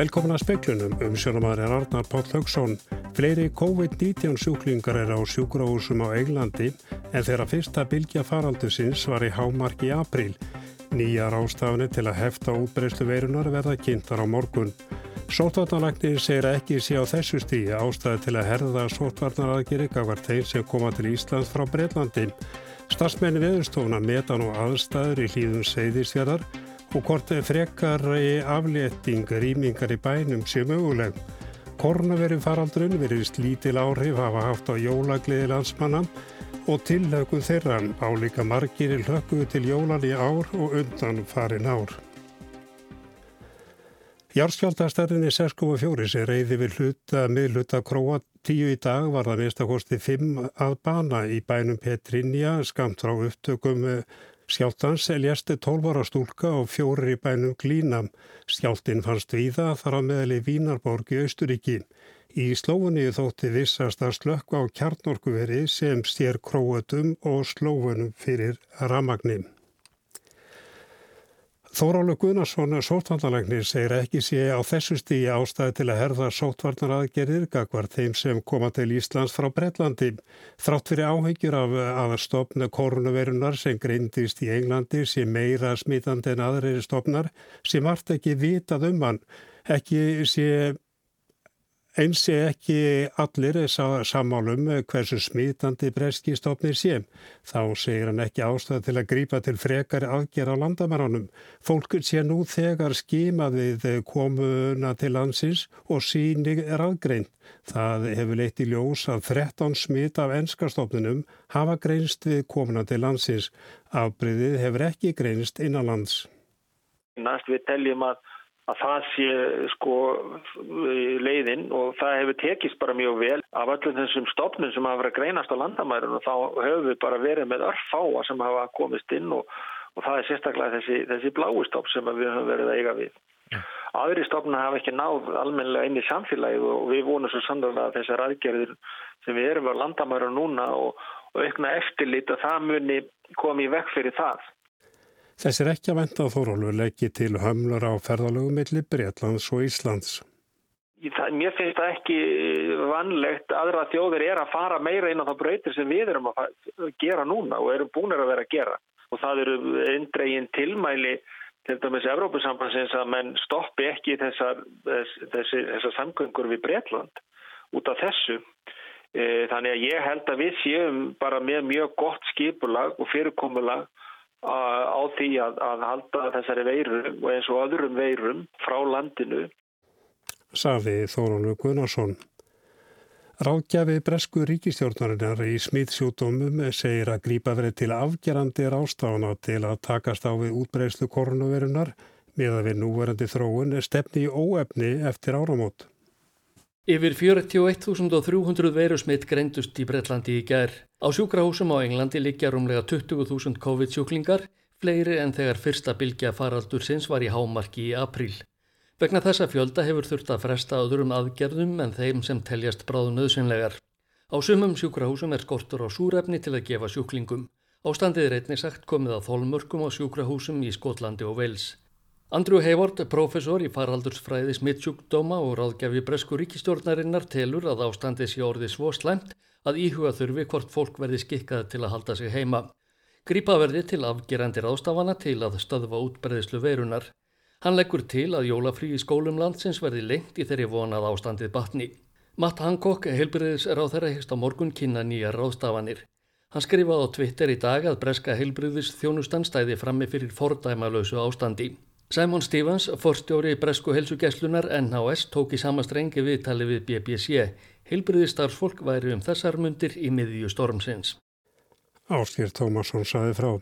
Velkomin að speiklunum um sjónumæður er Arnar Páll Haugsson. Fleiri COVID-19 sjúklingar er á sjúkrahúsum á Englandi en þeirra fyrsta bylgja faraldusins var í hámark í april. Nýjar ástafni til að hefta útbreyslu veirunar verða kynntar á morgun. Sótvarnalagnir segir ekki sé á þessu stíi ástæði til að herða sótvarnaraðgeri gafar þeir sem koma til Íslands frá Breitlandi. Starsmenni veðurstofna meta nú aðstæður í hlýðum seyðisverðar og hvort frekar aflétting rýmingar í bænum sé möguleg. Kornaveru faraldrun verið slítil áhrif hafa haft á jólagliði landsmanna og tillöku þeirra álíka margir hlökku til jólan í ár og undan farin ár. Járskjáltastærðinni 6.4 er reyði við hluta miðluta króa tíu í dag var það mista kosti 5 að bana í bænum Petrinja skamt frá upptökum Skjáltans eljasti 12 ára stúlka og fjórir í bænum Glínam. Skjáltin fannst viða þar á meðali Vínarborg í Austuríki. Í slófunni þótti vissast að slökka á kjarnorkuveri sem sér króatum og slófunum fyrir ramagnim. Þórálu Gunnarsson, sótvarnalagnir, segir ekki sé á þessu stíi ástæði til að herða sótvarnaraðgerðir gagvar þeim sem koma til Íslands frá Breitlandi. Þrátt fyrir áhegjur af aðarstofna koronavirunar sem greindist í Englandi sem meira smitandi en aðreiri stofnar sem vart ekki vitað um hann. Ekki sé Eins er ekki allir sammálum hversu smitandi breskistofnir sé. Þá segir hann ekki ástæða til að grípa til frekari aðgerra á landamæranum. Fólkur sé nú þegar skimaðið komuna til landsins og síning er aðgreint. Það hefur leitt í ljós að 13 smit af ennskastofnunum hafa greinst við komuna til landsins. Afbryðið hefur ekki greinst innan lands. Næst við teljum að að það sé sko leiðin og það hefur tekist bara mjög vel af öllum þessum stopnum sem hafa verið að greinast á landamærin og þá höfum við bara verið með örfáa sem hafa komist inn og, og það er sérstaklega þessi, þessi bláu stopp sem við höfum verið að eiga við. Aðri stopna hafa ekki náð almenlega inn í samfélagið og við vonum svo sannlega að þessar aðgerðir sem við erum á landamærin núna og, og aukna eftirlit að það muni komi í vekk fyrir það. Þess er ekki að venda að Þórólfur leggji til hömlur á ferðalögum millir Breitlands og Íslands. Það, mér finnst það ekki vanlegt aðra þjóðir er að fara meira inn á það breytir sem við erum að gera núna og erum búinir að vera að gera. Og það eru eindregin tilmæli til dæmis Evrópusambansins að menn stoppi ekki þessar, þess, þessar samgöngur við Breitland út af þessu. E, þannig að ég held að við séum bara með mjög gott skipulag og fyrirkomulag á því að, að halda þessari veiru og eins og öðrum veirum frá landinu. Safi Þórunu Gunnarsson. Ráðgjafi Bresku ríkistjórnarinnar í smýðsjútumum segir að grípa verið til afgerandi rástafana til að takast á við útbreyslu koronavirunar með að við núverandi þróun stefni í óefni eftir áramót. Yfir 41.300 veirusmitt greindust í Breitlandi í gær. Á sjúkrahúsum á Englandi liggja rúmlega 20.000 COVID-sjúklingar, fleiri en þegar fyrsta bylgja faraldur sinns var í hámarki í apríl. Vegna þessa fjölda hefur þurft að fresta öðrum aðgerðum en þeim sem teljast bráðu nöðsynlegar. Á sumum sjúkrahúsum er skortur á súrefni til að gefa sjúklingum. Ástandið er einnig sagt komið að þólmörkum á sjúkrahúsum í Skotlandi og Wales. Andrew Hayward, professor í faraldursfræði smittsjúkdóma og ráðgjafi bresku ríkistjórnarinnar telur að ástandi sé orðið svo slæmt að íhuga þurfi hvort fólk verði skikkað til að halda sig heima. Grípa verði til afgerandi ráðstafana til að stöðva útbreyðslu verunar. Hann leggur til að jólafrí í skólum landsins verði lengt í þeirri vonað ástandið batni. Matt Hancock, heilbriðis ráð þeirra hegst á morgun kynna nýjar ráðstafanir. Hann skrifaði á Twitter í dag að breska heilbriðis þjónustan stæði frammi fyrir fordæmalösu ástandi. Simon Stevens, forstjóri Bresku helsugesslunar NHS, tók í samastrengi viðtali við BBC. Hilbriði starfsfólk væri um þessar mundir í miðju stormsins. Áskýr Tómasson saði frá.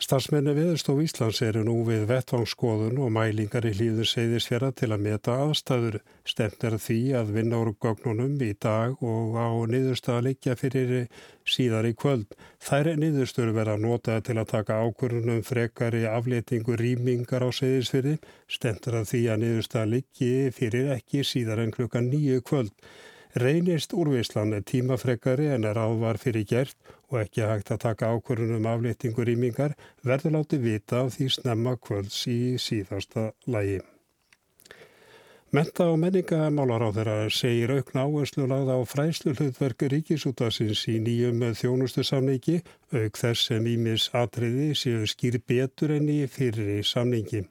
Starsmenni viðstof Íslands eru nú við vettvangsskoðun og mælingar í hlýður segðisfjara til að meta aðstæður. Stemt er því að vinna úr gögnunum í dag og á niðurstaða leikja fyrir síðar í kvöld. Þær niðurstöru verða notaði til að taka ákvörunum frekari aflétingu rýmingar á segðisfjari. Stemt er því að niðurstaða leikji fyrir ekki síðar en klukkan nýju kvöld. Reynist úrvislan tímafrekari en er ávar fyrir gert og ekki hægt að taka ákvörðunum aflýttingur ímingar verður láti vita af því snemma kvölds í síðasta lægi. Menta og menningamálar á þeirra segir aukna áherslu lagða á fræslu hlutverk ríkisútasins í nýjum þjónustu samningi auk þess sem ímis atriði séu skýr betur enn í fyrir samningi.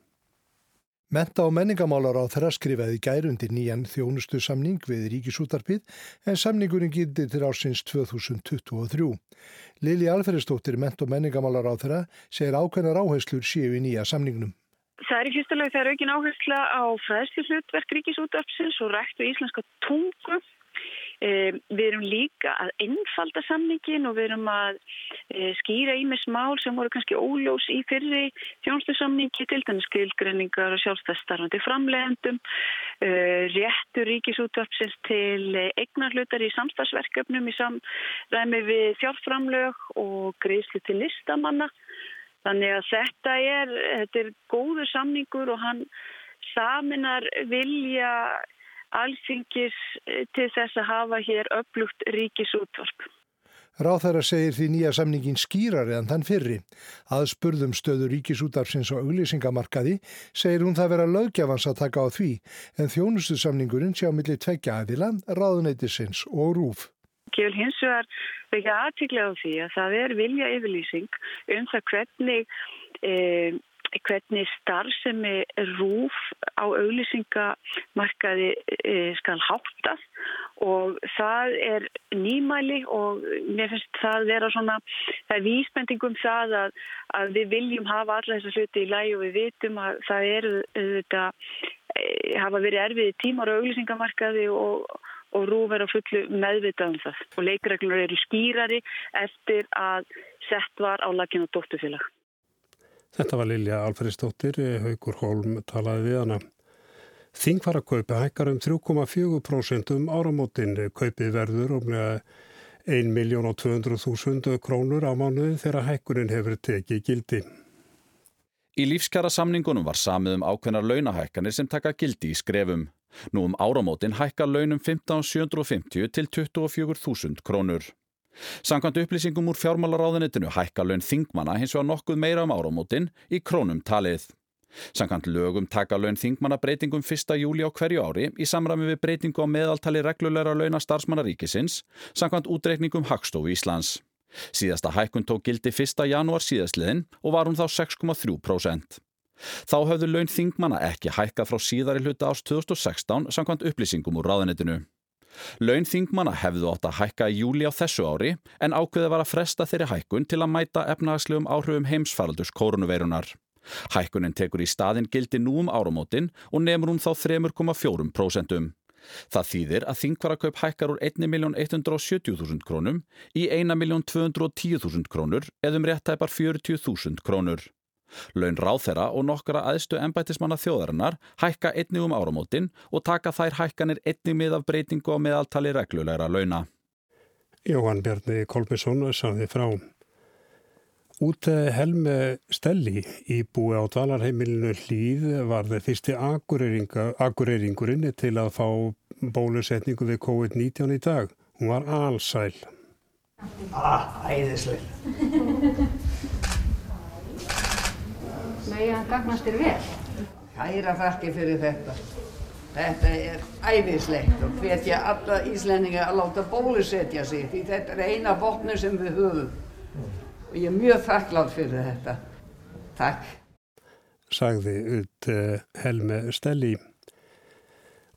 Menta og menningamálar á þeirra skrifaði gærundir nýjan þjónustu samning við ríkisútarpið en samningurinn gildi til ásins 2023. Lili Alferðistóttir, ment og menningamálar á þeirra, segir ákveðnar áherslur séu í nýja samningnum. Það er í fyrstulega þegar aukin áhersla á fræðslu hlutverk ríkisútarpsins og rættu íslenska tungu Við erum líka að einfalda samningin og við erum að e, skýra ímis mál sem voru kannski óljós í fyrri þjónstusamningi til þannig skilgrenningar og sjálfstæðstarfandi framlegendum, e, réttur ríkisútvarpsins til eignarlutar í samstagsverkefnum í samræmi við fjárframlög og greiðslu til listamanna. Þannig að þetta er, þetta er góður samningur og hann saminar vilja alþingis eh, til þess að hafa hér upplugt ríkisútvarp. Ráþæra segir því nýja samningin skýrari en þann fyrri. Að spurðum stöðu ríkisútvarpsins og auglýsingamarkaði segir hún það vera lögjafans að taka á því en þjónustu samningurinn sjá millir tveggja aðila, ráðuneytisins og rúf. Kjöl hins vegar vekja aðtíklega á því að það er vilja yfirlýsing um það hvernig e, hvernig starfsemi rúf á auglýsingamarkaði e, skal háttast og það er nýmæli og mér finnst það vera svona, það er vísbendingum það að, að við viljum hafa alla þessa hluti í læg og við vitum að það eru þetta, e, hafa verið erfiði tímar á auglýsingamarkaði og og rúf er á fullu meðvitað um það og leikreglunar eru skýrari eftir að sett var á lakinu dóttufélag. Þetta var Lilja Alferðistóttir, Haugur Holm talaði við hana. Þingvarakaupi hækkar um 3,4% um áramótin. Kaupið verður umlega 1.200.000 krónur á mánuði þegar hækkunin hefur tekið gildi. Í lífskjara samningunum var samið um ákveðnar launahækkanir sem taka gildi í skrefum. Nú um áramótin hækkar launum 15.750 til 24.000 krónur. Sankant upplýsingum úr fjármálaráðunitinu hækka laun þingmanna hins vegar nokkuð meira um áramótin í krónum talið. Sankant lögum taka laun þingmanna breytingum 1. júli á hverju ári í samræmi við breytingu á meðaltali reglulegra launa starfsmannaríkisins sankant útreikningum Hagstofu Íslands. Síðasta hækkun tók gildi 1. janúar síðastliðin og var hún þá 6,3%. Þá höfðu laun þingmanna ekki hækkað frá síðari hluta ást 2016 sankant upplýsingum úr ráðunitinu. Laun þingmanna hefðu átt að hækka í júli á þessu ári en ákveði var að fresta þeirri hækkun til að mæta efnahagslegum áhrifum heimsfaraldurs kórunuveirunar. Hækkunin tekur í staðin gildi nú um áramótin og nefnur hún þá 3,4%. Það þýðir að þingvarakaup hækkar úr 1.170.000 krónum í 1.210.000 krónur eða um réttæpar 40.000 krónur. Laun ráþera og nokkara aðstu ennbættismanna þjóðarinnar hækka einnig um áramótin og taka þær hækkanir einnig mið af breytingu á meðaltali reglulegra launa. Jóhann Bjarni Kolbjörnsson saði frá. Út helme Stelli í búi á dvalarheimilinu hlýð var það fyrsti akureyringurinn til að fá bólusetningu við COVID-19 í dag. Hún var allsæl. Ah, æðisleil. megi hann gagnast þér vel. Hæra þakki fyrir þetta. Þetta er æfislegt og hvetja alla Íslendinga að láta bólusetja sig því þetta er eina botnu sem við höfum. Og ég er mjög þakklátt fyrir þetta. Takk. Sagði ut uh, Helme Stelli.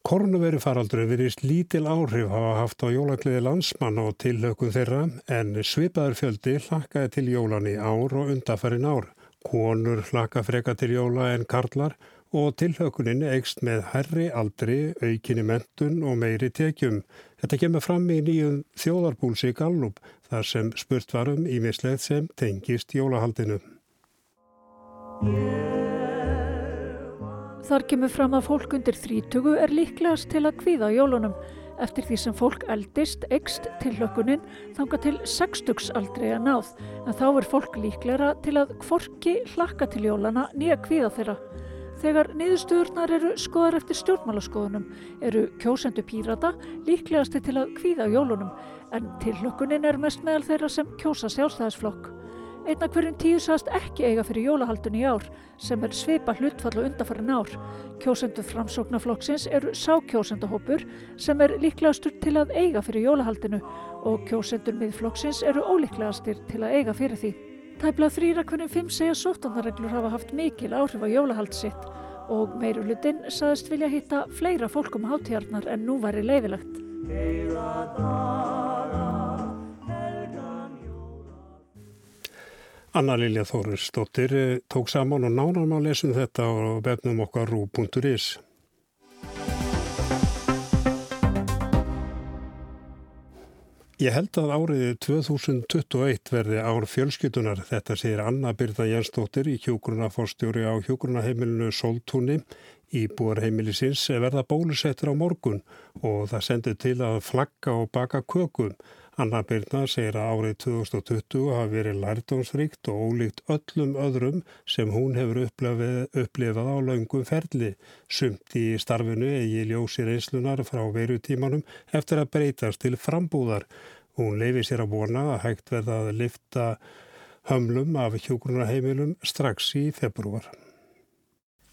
Kornuveru faraldru virist lítil áhrif hafa haft á jólagliði landsmann og tilhökun þeirra en svipaður fjöldi hlakkaði til jólan í ár og undafarin ár. Konur hlaka freka til jóla en karlar og tilhaukunin eigst með herri aldri, aukinni mentun og meiri tekjum. Þetta kemur fram í nýjum þjóðarbúlsi Gallup þar sem spurt varum í mislegt sem tengist jólahaldinu. Þar kemur fram að fólk undir þrítugu er líklegast til að kvíða jólunum. Eftir því sem fólk eldist, eikst tilhlökkunin þanga til sextugsaldrei að náð en þá er fólk líklegra til að kvorki hlakka til jólana nýja kvíða þeirra. Þegar niðurstöðurnar eru skoðar eftir stjórnmálaskoðunum eru kjósendu pírata líklegasti til að kvíða jólunum en tillökunin er mest meðal þeirra sem kjósa sjálfstæðisflokk. Einna hverjum tíu sagast ekki eiga fyrir jólahaldun í ár sem er svipa hlutfall og undarfærin ár. Kjósendu framsóknarflokksins eru sákjósendahópur sem er líklegastur til að eiga fyrir jólahaldinu og kjósendur miðflokksins eru ólíklegastir til að eiga fyrir því. Tæpla þrýra hverjum fimm segja sóttanarreglur hafa haft mikil áhrif á jólahald sitt og meiru hlutin saðist vilja hitta fleira fólkum hátíjarnar en nú væri leifilegt. Anna Lilja Þórisdóttir eh, tók saman og nánar má lesum þetta á vefnum okkar rú.is. Ég held að áriði 2021 verði ár fjölskytunar. Þetta segir Anna Byrða Jensdóttir í hjógrunafórstjóri á hjógrunaheimilinu Soltúni í búarheimilisins verða bólusettur á morgun og það sendir til að flagga og baka kökum. Anna Birna segir að árið 2020 hafi verið lærdómsrikt og ólíkt öllum öðrum sem hún hefur upplifað á laungum ferli. Sumt í starfinu eigi ljósi reynslunar frá verutímanum eftir að breytast til frambúðar. Hún leifir sér að vona að hægt verða að lifta hömlum af hjógrunarheimilum strax í februar.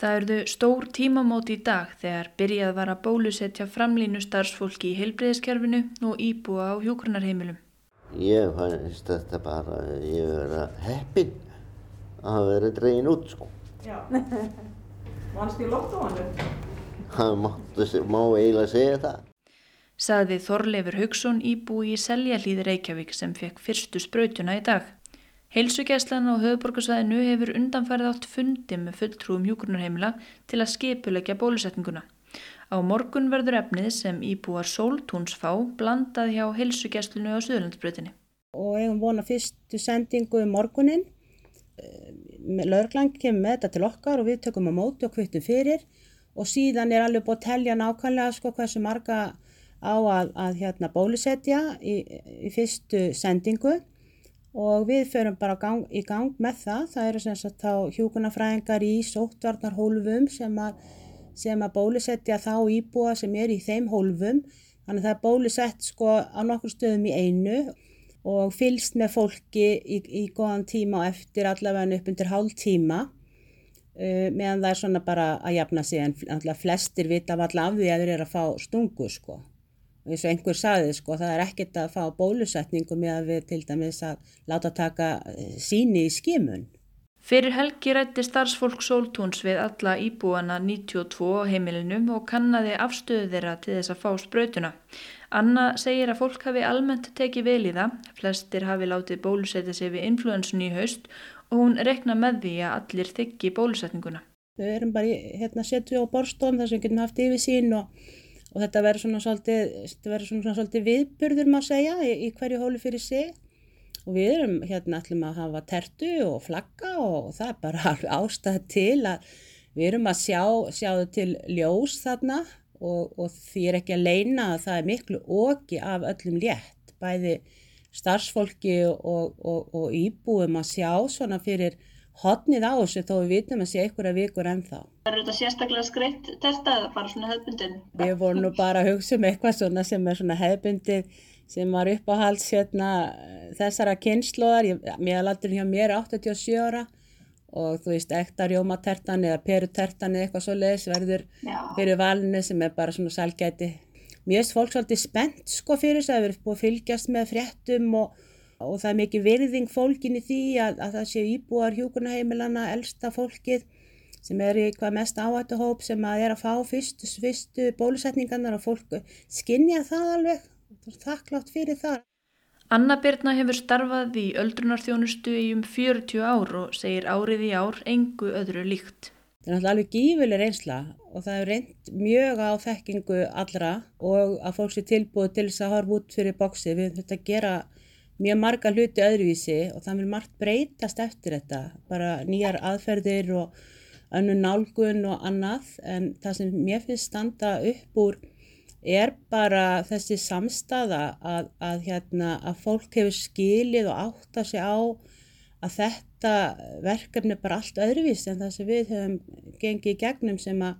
Það erðu stór tímamóti í dag þegar byrjað var að bólusetja framlínu starfsfólki í heilbreyðiskerfinu og íbúa á hjókrunarheimilum. Ég fannst þetta bara, ég verði heppin að vera dregin út sko. Já, vannst í lottóanu? Það má eiginlega segja það. Saði Þorleifur Haugsson íbúi í Seljalíð Reykjavík sem fekk fyrstu sprautuna í dag. Heilsugæslan á höfuborgarsvæðinu hefur undanfærið átt fundi með fulltrúum hjúkurnarheimila til að skipulegja bólusetninguna. Á morgun verður efnið sem íbúar sóltúns fá blandað hjá heilsugæslinu á Suðurlandsbröðinni. Og eigum vona fyrstu sendingu um morgunin. Eh, Lörglang kemur með þetta til okkar og við tökum á móti og kvittum fyrir og síðan er alveg búið að telja nákvæmlega sko hversu marga á að, að hérna, bólusetja í, í fyrstu sendingu og við förum bara gang, í gang með það. Það eru sem sagt þá hjúkunarfræðingar í sóttvarnarhólfum sem að, sem að bólusetja þá íbúa sem er í þeim hólfum. Þannig að það er bólusett sko á nokkur stöðum í einu og fylst með fólki í, í góðan tíma og eftir allavega upp undir hálf tíma. Uh, meðan það er svona bara að jafna sig en flestir vita af alla af því að þeir eru að fá stungu sko eins og einhver saði sko það er ekkert að fá bólusetningu með að við til dæmis að láta taka eh, síni í skimun. Fyrir helgi rætti starfsfólk Sóltúns við alla íbúana 92 heimilinum og kannadi afstöðu þeirra til þess að fá spröytuna. Anna segir að fólk hafi almennt tekið vel í það, flestir hafi látið bólusetja sig við influensun í haust og hún rekna með því að allir þykki bólusetninguna. Við erum bara hérna setju á borstofn þar sem við getum haft yfir sín og og þetta verður svona svolítið, viðburður maður segja í, í hverju hólu fyrir sig. Og við erum hérna ætlum að hafa tertu og flagga og það er bara ástæð til að við erum að sjá, sjá til ljós þarna. Og, og því er ekki að leina að það er miklu oki af öllum létt, bæði starfsfólki og, og, og íbúum að sjá svona fyrir hodnið á þessu þó við vitum að sé einhverja vikur ennþá. Er þetta sérstaklega skreitt terta eða bara svona hefbundin? Við vorum nú bara að hugsa um eitthvað svona sem er svona hefbundið sem var uppáhalds hérna þessara kynnslóðar. Méðalaldur hjá mér er 87 ára og þú veist ekta rjómatertan eða perutertan eða eitthvað svo leiðis verður Já. fyrir valinu sem er bara svona salgæti. Mér finnst fólk svolítið spennt sko fyrir þess að það verður búið að fylgjast með fréttum og og það er mikið virðing fólkin í því að, að það sé íbúar hjúkurnaheimilana, elsta fólkið sem er í hvað mest áhættuhóp sem að er að fá fyrstu, fyrstu bólusetningarnar og fólk skinnja það alveg og þakklátt fyrir það. Anna Birna hefur starfað í öldrunarþjónustu í um 40 ár og segir árið í ár engu öðru líkt. Það er náttúrulega alveg gífileg reynsla og það er reynd mjög á þekkingu allra og að fólk sé tilbúið til þess að horfa út fyrir bóksi. Við höfum þetta að gera mjög marga hluti öðruvísi og það vil margt breytast eftir þetta, bara nýjar aðferðir og önnu nálgun og annað en það sem mér finnst standa upp úr er bara þessi samstaða að, að, hérna, að fólk hefur skilið og átta sig á að þetta verkefni er bara allt öðruvís en það sem við höfum gengið í gegnum sem að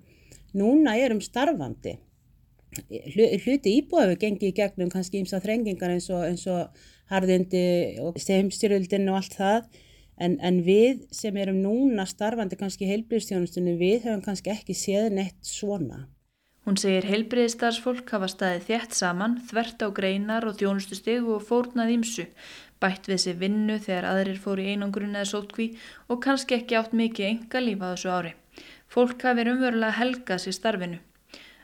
núna erum starfandi. Hluti íbúið hefur gengið í gegnum kannski þrengingar eins og, eins og harðindi og steimstyröldin og allt það en, en við sem erum núna starfandi kannski í heilbríðstjónustunum við höfum kannski ekki séð neitt svona. Hún segir heilbriðistarsfólk hafa staðið þjætt saman, þvert á greinar og þjónustusteg og fórnað ímsu, bætt við sér vinnu þegar aðrir fór í einangrun eða sótkví og kannski ekki átt mikið enga lífa þessu ári. Fólk hafi umverulega helgað sér starfinu.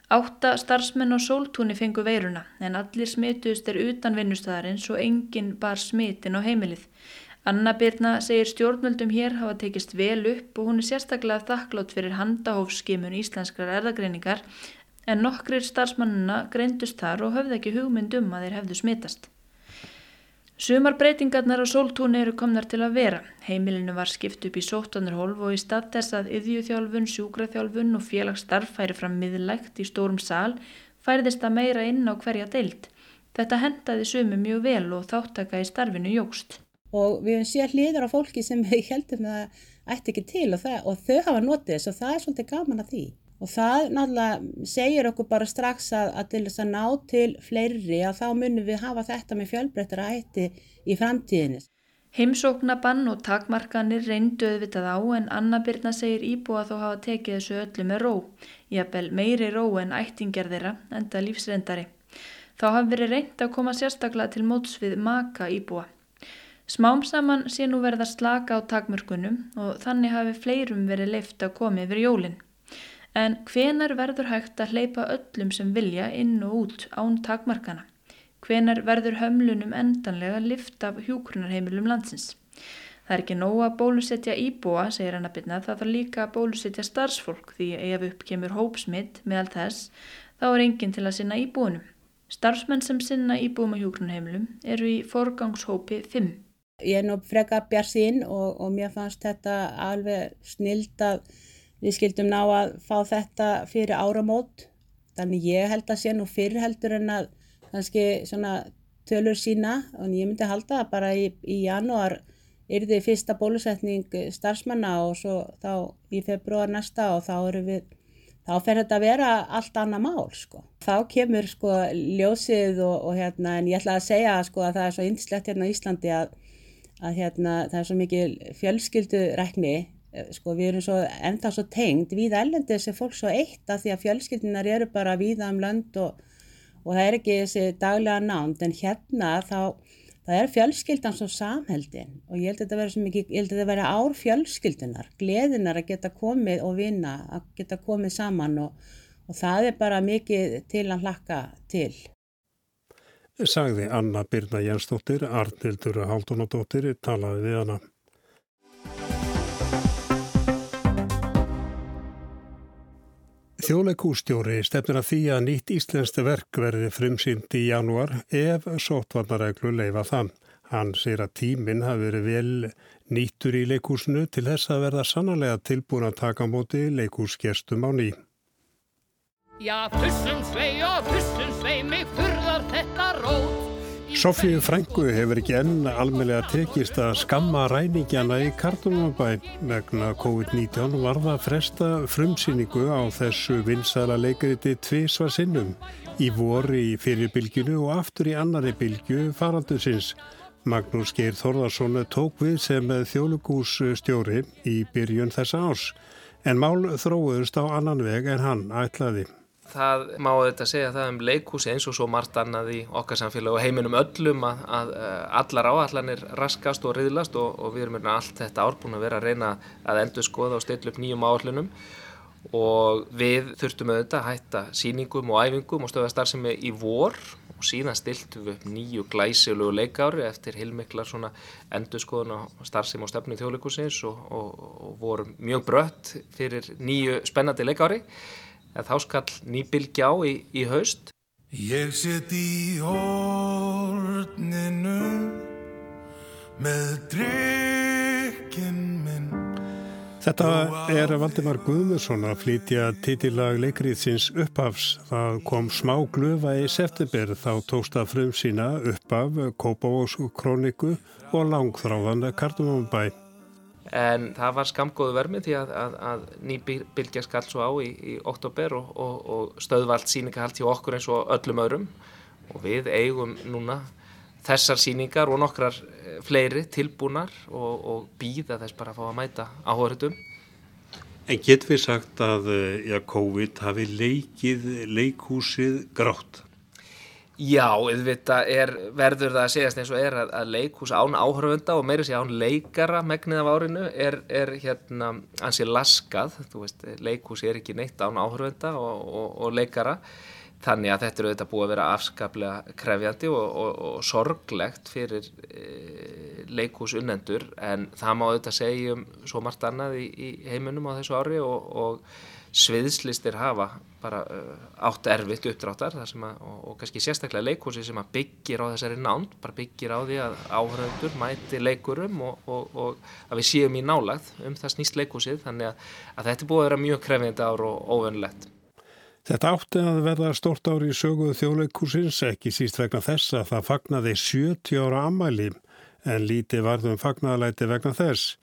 Átta starfsmenn á sóltúni fengu veiruna en allir smituðust er utan vinnustæðarins og enginn bar smitin á heimilið. Anna Birna segir stjórnvöldum hér hafa tekist vel upp og hún er sérstaklega þakklátt fyrir handahófskimun íslenskrar erðagreiningar en nokkrir starfsmannuna greindust þar og höfði ekki hugmynd um að þeir hefðu smitast. Sumar breytingarnar á sóltúni eru komnar til að vera. Heimilinu var skipt upp í sóttanarhólf og í stað þess að yðjúþjálfun, sjúkraþjálfun og félagsstarf færi fram miðlægt í stórum sál færðist að meira inn á hverja deilt. Þetta hendaði sumu mjög vel og þáttaka í starfinu jógst. Og við hefum séð hlýður á fólki sem heldum að ætti ekki til og, það, og þau hafa notið þess og það er svolítið gaman að því. Og það náttúrulega segir okkur bara strax að, að til þess að ná til fleiri að þá munum við hafa þetta með fjölbreyttara ætti í framtíðinni. Heimsóknabann og takmarkanir reyndu auðvitað á en Anna Birna segir íbúa þó hafa tekið þessu öllu með ró. Jafnvel meiri ró en ættingar þeirra enda lífsreyndari. Þá hafi verið reynd að koma sérstaklega til móts við maka íbúa. Smám saman sé nú verða slaka á takmörkunum og þannig hafi fleirum verið leift að komi yfir jólinn. En hvenar verður hægt að hleypa öllum sem vilja inn og út án takmarkana? Hvenar verður hömlunum endanlega lift af hjúkrunarheimilum landsins? Það er ekki nóg að bólusetja íbúa, segir hann að byrna, það þarf líka að bólusetja starfsfólk því ef upp kemur hópsmitt meðal þess, þá er enginn til að sinna íbúinum. Starfsmenn sem sinna íbúum á hjúkrunarheimilum eru í forgangshópi 5. Ég er nú freka bjarsinn og, og mér fannst þetta alveg snild að Við skildum ná að fá þetta fyrir áramót, þannig ég held að sé nú fyrir heldur en að kannski svona tölur sína og ég myndi halda að bara í, í janúar er þið fyrsta bólusetning starfsmanna og svo þá í februar næsta og þá eru við, þá fer þetta að vera allt annað mál sko. Þá kemur sko ljósið og, og hérna en ég ætla að segja sko að það er svo yndislegt hérna á Íslandi að, að hérna það er svo mikið fjölskyldurekni sko við erum svo ennþá svo tengd við ellendið sem fólk svo eitt af því að fjölskyldinar eru bara víða um lönd og, og það er ekki þessi daglega nánd en hérna þá það er fjölskyldan svo samheldin og ég held að þetta verður svo mikið, ég held að þetta verður ár fjölskyldunar, gleðinar að geta komið og vinna, að geta komið saman og, og það er bara mikið til að hlakka til. Sagði Anna Birna Jensdóttir, Arnildur Haldunadóttir, talaði við hana. Þjóðleikústjóri stefnir að því að nýtt íslenskt verk verði frumsýnd í janúar ef sótvarnareglu leifa það. Hann segir að tíminn hafi verið vel nýttur í leikúsinu til þess að verða sannlega tilbúin að taka móti leikúsgestum á ný. Já, tussum svei og tussum svei mig fyrðar þetta rót. Sofíu Frængu hefur ekki enn almeinlega tekist að skamma ræningjana í Kartunabæ vegna COVID-19 var það fresta frumsýningu á þessu vinsæla leikriti tvísvar sinnum í voru í fyrirbylginu og aftur í annari bylgu faraldusins. Magnús Geir Þorðarsson tók við sem þjóðlugússtjóri í byrjun þessa árs en mál þróðust á annan veg en hann ætlaði. Það má þetta segja það um leikhúsi eins og svo margt annað í okkar samfélag og heiminum öllum að, að allar áallanir raskast og riðlast og, og við erum hérna allt þetta árbúin að vera að reyna að endur skoða og stilla upp nýjum áallunum og við þurftum auðvitað að hætta síningum og æfingum og stöða starfsemi í vor og síðan stiltum við upp nýju glæsilegu leikári eftir hilmiklar svona endur skoðun á starfsemi og stefnu þjóðleikusins og, og, og vorum mjög brött fyrir nýju spennandi leikári en þá skall nýbilgjá í, í haust. Ég set í horninu með drikkin minn Þetta er Valdimar Guðmusson að flytja titillag leikriðsins upphafs. Það kom smá glöfa í september þá tókst að frum sína upphaf, Kópavós kroniku og langþráðan Kardumónbæ. En það var skamgóðu vermi því að, að, að ný bylgja skall svo á í, í oktober og, og, og stöðvalt síningahalt hjá okkur eins og öllum öðrum og við eigum núna þessar síningar og nokkrar eh, fleiri tilbúnar og, og býða þess bara að fá að mæta áhörðum. En getur við sagt að eh, ja, COVID hafi leikið leikhúsið grátt? Já, auðvitað er, verður það að segjast eins og er að, að leikhús án áhörfunda og meiri sé án leikara megnið af árinu er, er hérna ansið laskað, þú veist, leikhús er ekki neitt án áhörfunda og, og, og leikara. Þannig að þetta eru auðvitað búið að vera afskaplega krefjandi og, og, sorglegt fyrir e, leikúsunnendur en það má auðvitað segja um svo margt annað í, í heiminum á þessu ári og sviðslistir hafa bara uh, átt erfitt uppdráttar að, og kannski sérstaklega leikúsi sem byggir á þessari nánd, bara byggir á því að áhöröndur mæti leikurum og að við séum í nálagð um það snýst leikúsið þannig að, að þetta búið að vera mjög krefjandi ár og óvönlegt. Þetta átti að verða stort ári í söguðu þjóðleikursins ekki síst vegna þess að það fagnaði 70 ára ammæli en líti varðum fagnaðalæti vegna þess.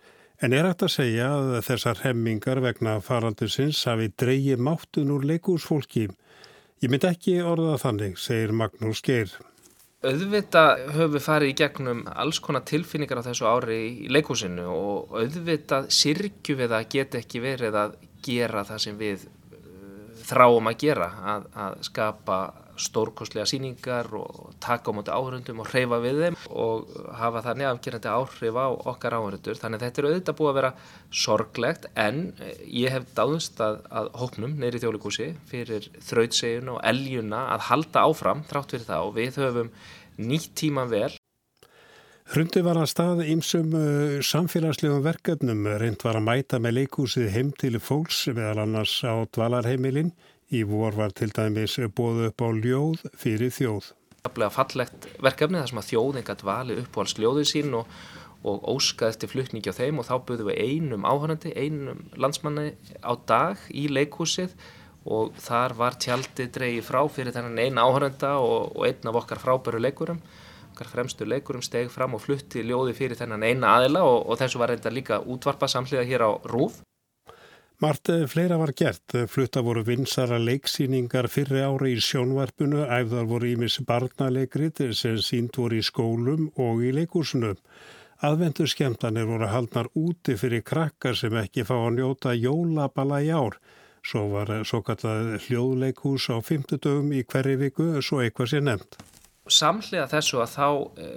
En er hægt að segja að þessar hemmingar vegna faraldusins hafi dreyið máttun úr leikursfólki? Ég mynd ekki orða þannig, segir Magnús Geir. Auðvita höfum við farið í gegnum alls konar tilfinningar á þessu ári í leikúsinu og auðvitað sirkju við að geta ekki verið að gera það sem við þráum að gera að, að skapa stórkostlega síningar og taka á móti áhörundum og hreyfa við þeim og hafa þannig afgerandi áhrif á okkar áhörundur þannig að þetta er auðvitað búið að vera sorglegt en ég hef dáðust að, að hóknum neyri þjóðleikúsi fyrir þrautsegjun og eljuna að halda áfram þrátt fyrir það og við höfum nýtt tíma vel. Hrundi var að staða ímsum uh, samfélagslegum verkefnum. Reynd var að mæta með leikúsið heim til fólks meðal annars á dvalarheimilin. Í vor var til dæmis bóðu upp á ljóð fyrir þjóð. Það blev fallegt verkefni þar sem að þjóðin gætt vali upp á alls ljóðið sín og, og óskaði eftir flutningi á þeim og þá buðum við einum áhörandi, einum landsmanni á dag í leikúsið og þar var tjaldi dreyið frá fyrir þennan einn áhöranda og, og einn af okkar frábæru leikurum okkar fremstu leikurum steg fram og flutti ljóði fyrir þennan eina aðila og, og þessu var reynda líka útvarpa samhliða hér á Rúf. Mart fleira var gert. Flutta voru vinsara leiksýningar fyrri ári í sjónvarpunu, æfðar voru ímis barnalegrit sem sínt voru í skólum og í leikúsinu. Aðvendur skemmtanir voru haldnar úti fyrir krakkar sem ekki fá að njóta jólabala í ár. Svo var svo kallað hljóðleikús á fymtudögum í hverju viku, svo eitthvað sé nefnt samhlega þessu að þá e,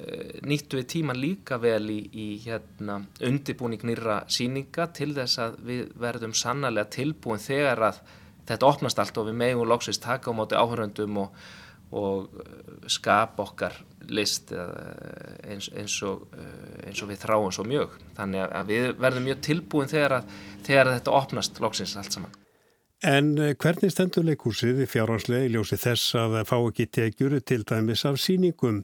nýttu við tíman líka vel í, í hérna, undibúning nýra síninga til þess að við verðum sannarlega tilbúin þegar að þetta opnast allt og við megum loksist taka á móti áhöröndum og, og eh, skapa okkar list eins, eins, og, eh, eins og við þráum svo mjög. Þannig að við verðum mjög tilbúin þegar, að, þegar að þetta opnast loksins allt saman. En eh, hvernig stendur leikúsið í fjárhanslega í ljósi þess að það fá ekki tekjur til dæmis af síningum?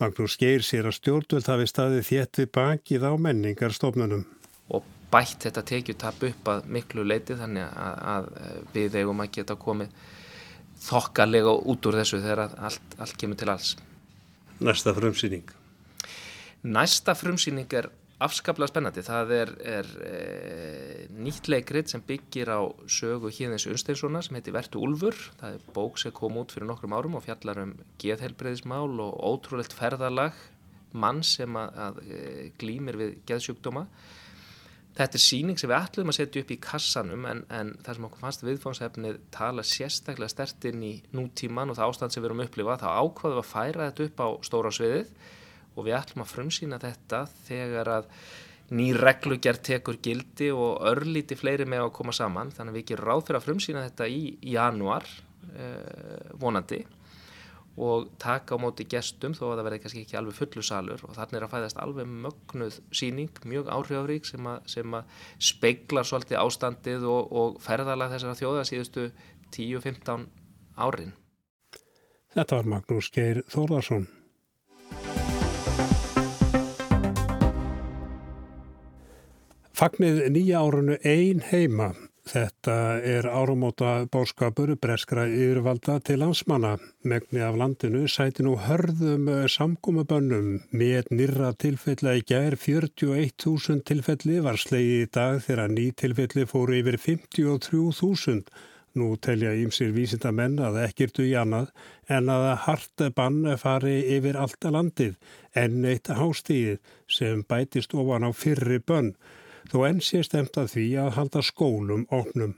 Magnús Geir sér að stjórnvöld hafi staðið þétt við bakið á menningarstofnunum. Og bætt þetta tekjutap upp að miklu leiti þannig að, að við eigum að geta komið þokkalega út úr þessu þegar allt, allt kemur til alls. Næsta frumsýning? Næsta frumsýning er afskaplega spennandi. Það er, er e, nýtt leikrit sem byggir á sögu Híðins Unsteinssonar sem heitir Vertu Úlfur. Það er bók sem kom út fyrir nokkrum árum og fjallar um geðhelbreyðismál og ótrúlegt ferðarlag mann sem að, að e, glýmir við geðsjúkdóma. Þetta er síning sem við ætlum að setja upp í kassanum en, en það sem okkur fannst viðfónsefnið tala sérstaklega stert inn í nútíman og það ástand sem við erum upplifað þá ákvaðum við að færa þetta upp á stóra sviðið og við ætlum að frumsýna þetta þegar að ný reglugjær tekur gildi og örlíti fleiri með að koma saman þannig að við gerum ráð fyrir að frumsýna þetta í januar eh, vonandi og taka á móti gestum þó að það verði kannski ekki alveg fullu salur og þannig er að fæðast alveg mögnuð síning, mjög áhrifárík sem sem að speiglar svolítið ástandið og, og ferðalag þessara þjóða síðustu 10-15 árin. Þetta var Magnús Geir Þórðarsson. Fagnið nýja árunu ein heima. Þetta er árumóta bóskapur breskra yfirvalda til landsmanna. Megni af landinu sæti nú hörðum samgómabönnum. Með nýra tilfella í gær 41.000 tilfelli var slegið í dag þegar ný tilfelli fóru yfir 53.000. Nú telja ímsir vísinda menn að ekkirtu í annað en að hart bann fari yfir alltaf landið en eitt hástíð sem bætist ofan á fyrri bönn þó enn sé stemt að því að halda skólum óknum.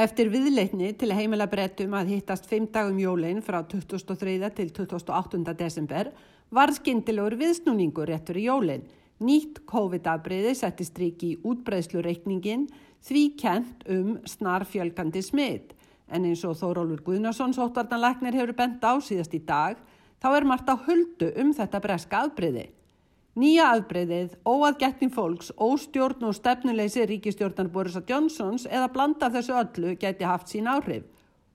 Eftir viðleitni til heimila brettum að hittast fimm dagum jólinn frá 2003. til 2008. desember var skindilegur viðsnúningur réttur í jólinn. Nýtt COVID-afbreyði setti stryk í útbreyðslureikningin því kent um snarfjölgandi smitt. En eins og Þórólur Guðnarsson sótvartanleiknir hefur bent á síðast í dag, þá er margt á huldu um þetta breska afbreyði. Nýja afbreyðið, óaðgætni fólks, óstjórn og stefnuleysi ríkistjórnar Borisa Johnsons eða blanda þessu öllu gæti haft sín áhrif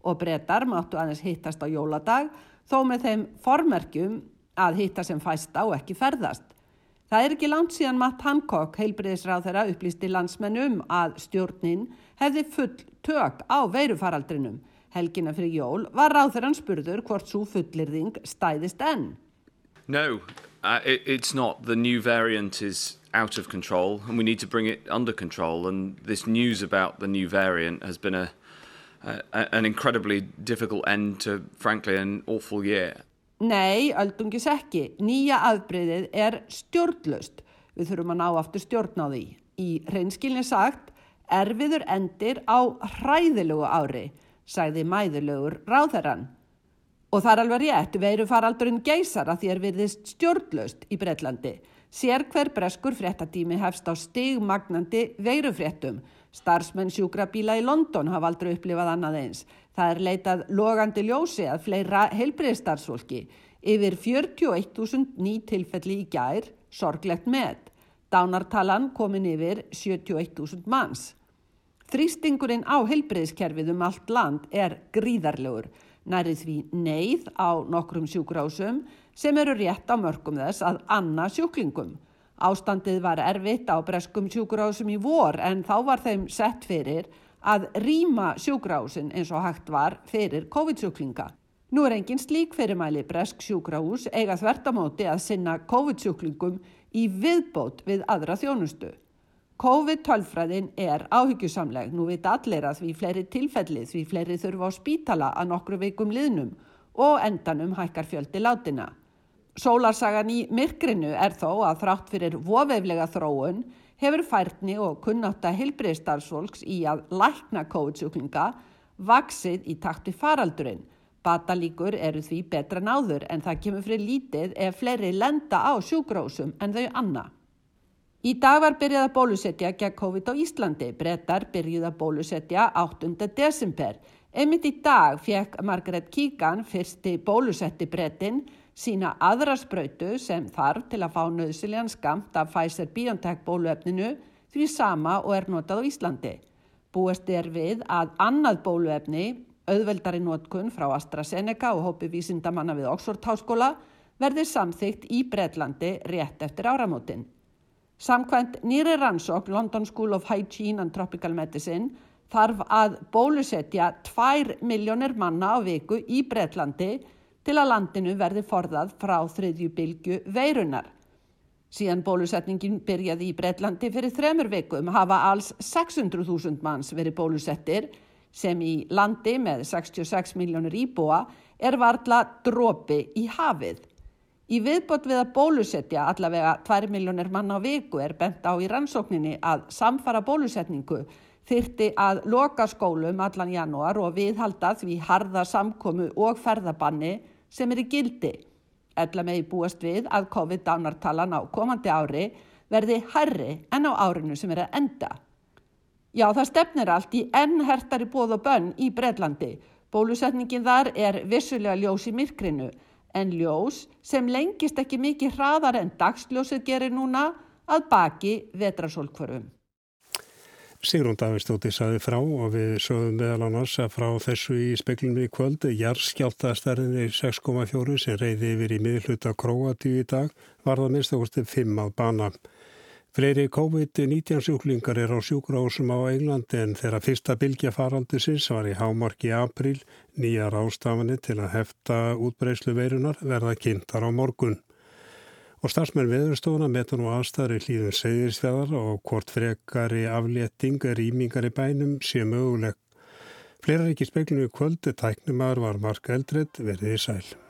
og breytar máttu aðeins hittast á jóladag þó með þeim formerkjum að hitta sem fæsta og ekki ferðast. Það er ekki langt síðan Matt Hancock, heilbreyðisráð þeirra, upplýsti landsmennum að stjórnin hefði full tök á veirufaraldrinum. Helgina fyrir jól var ráð þeirran spurður hvort svo fullirðing stæðist enn. No, uh, it, it's not. The new variant is out of control, and we need to bring it under control. And this news about the new variant has been a, a an incredibly difficult end to, frankly, an awful year. Nei, öldungis ekki. Nýja afbreyðið er stjórnlust. Við þurfum að ná aftur stjórn á því. Í hreinskilni sagt, erfiður endir á hræðilegu ári, sagði mæðulegur ráðherran. Og það er alveg rétt, veirufaraldurinn geysar að þér virðist stjórnlaust í Breitlandi. Sér hver breskur fréttatími hefst á stigmagnandi veirufréttum. Starfsmenn sjúkrabíla í London hafa aldrei upplifað annað eins. Það er leitað logandi ljósi að fleira heilbriðstarfsfólki. Yfir 41.000 ný tilfelli í gær, sorglegt með. Dánartalan komin yfir 71.000 manns. Þrýstingurinn á heilbriðskerfið um allt land er gríðarlegur nærið því neyð á nokkrum sjúkrásum sem eru rétt á mörgum þess að anna sjúklingum. Ástandið var erfitt á breskum sjúkrásum í vor en þá var þeim sett fyrir að rýma sjúkrásin eins og hægt var fyrir COVID-sjúklinga. Nú er engin slík fyrirmæli bresk sjúkrás eiga þvertamóti að sinna COVID-sjúklingum í viðbót við aðra þjónustu. COVID-12-fræðin er áhyggjusamleg, nú veit allir að því fleiri tilfelli því fleiri þurfa á spítala að nokkru veikum liðnum og endanum hækkar fjöldi látina. Sólarsagan í myrkrinu er þó að þrátt fyrir vofeiflega þróun hefur færni og kunnáta hilbriðstarfsvolks í að lækna COVID-sjúklinga vaksið í takti faraldurinn. Batalíkur eru því betra náður en það kemur fyrir lítið ef fleiri lenda á sjúgrósum en þau anna. Í dag var byrjað að bólusetja gegn COVID á Íslandi. Brettar byrjuð að bólusetja 8. desember. Einmitt í dag fekk Margaret Keegan, fyrsti bólusetti brettin, sína aðra spröytu sem þarf til að fá nöðsiljan skamt af Pfizer-BioNTech bóluefninu því sama og er notað á Íslandi. Búist er við að annað bóluefni, auðveldari notkun frá AstraZeneca og hópi vísindamanna við Oxford Háskóla, verði samþygt í Bretlandi rétt eftir áramótin. Samkvæmt nýri rannsók London School of Hygiene and Tropical Medicine þarf að bólusetja 2 miljónir manna á viku í Breitlandi til að landinu verði forðað frá þriðju bylgu veirunar. Síðan bólusetningin byrjaði í Breitlandi fyrir þremur vikum hafa alls 600.000 manns verið bólusettir sem í landi með 66 miljónir íbúa er varla dropi í hafið. Í viðbót við að bólusetja allavega 2 miljónir manna á viku er bent á í rannsókninni að samfara bólusetningu þyrti að loka skólum allan janúar og viðhalda því harða samkomu og ferðabanni sem er í gildi. Ella með í búast við að COVID-dánartalan á komandi ári verði herri en á árinu sem er að enda. Já, það stefnir allt í enn hertari bóð og bönn í Breitlandi. Bólusetningin þar er vissulega ljós í myrkrinu en ljós sem lengist ekki mikið hraðar en dagsljósið gerir núna að baki vetrasólkvörfum. Sigrún Davidstóttir saði frá og við sögum meðal annars að frá þessu í speklinu í kvöldu jarðskjáltaðstærðinni 6,4 sem reyði yfir í miðluta Króatíu í dag var það minnst ákvæmstu 5 að bana. Fleiri COVID-19 sjúklingar er á sjúkrahúsum á Englandi en þeirra fyrsta bylgja faraldusins var í hámarki april nýja rástafanir til að hefta útbreyslu veirunar verða kynntar á morgun. Og starfsmenn veðurstofuna metan og aðstæður í hlýðum segðisfjæðar og hvort frekari aflétting rýmingar í bænum sé möguleg. Fleira ekki speklinu kvöldu tæknumar var Mark Eldred verið í sæl.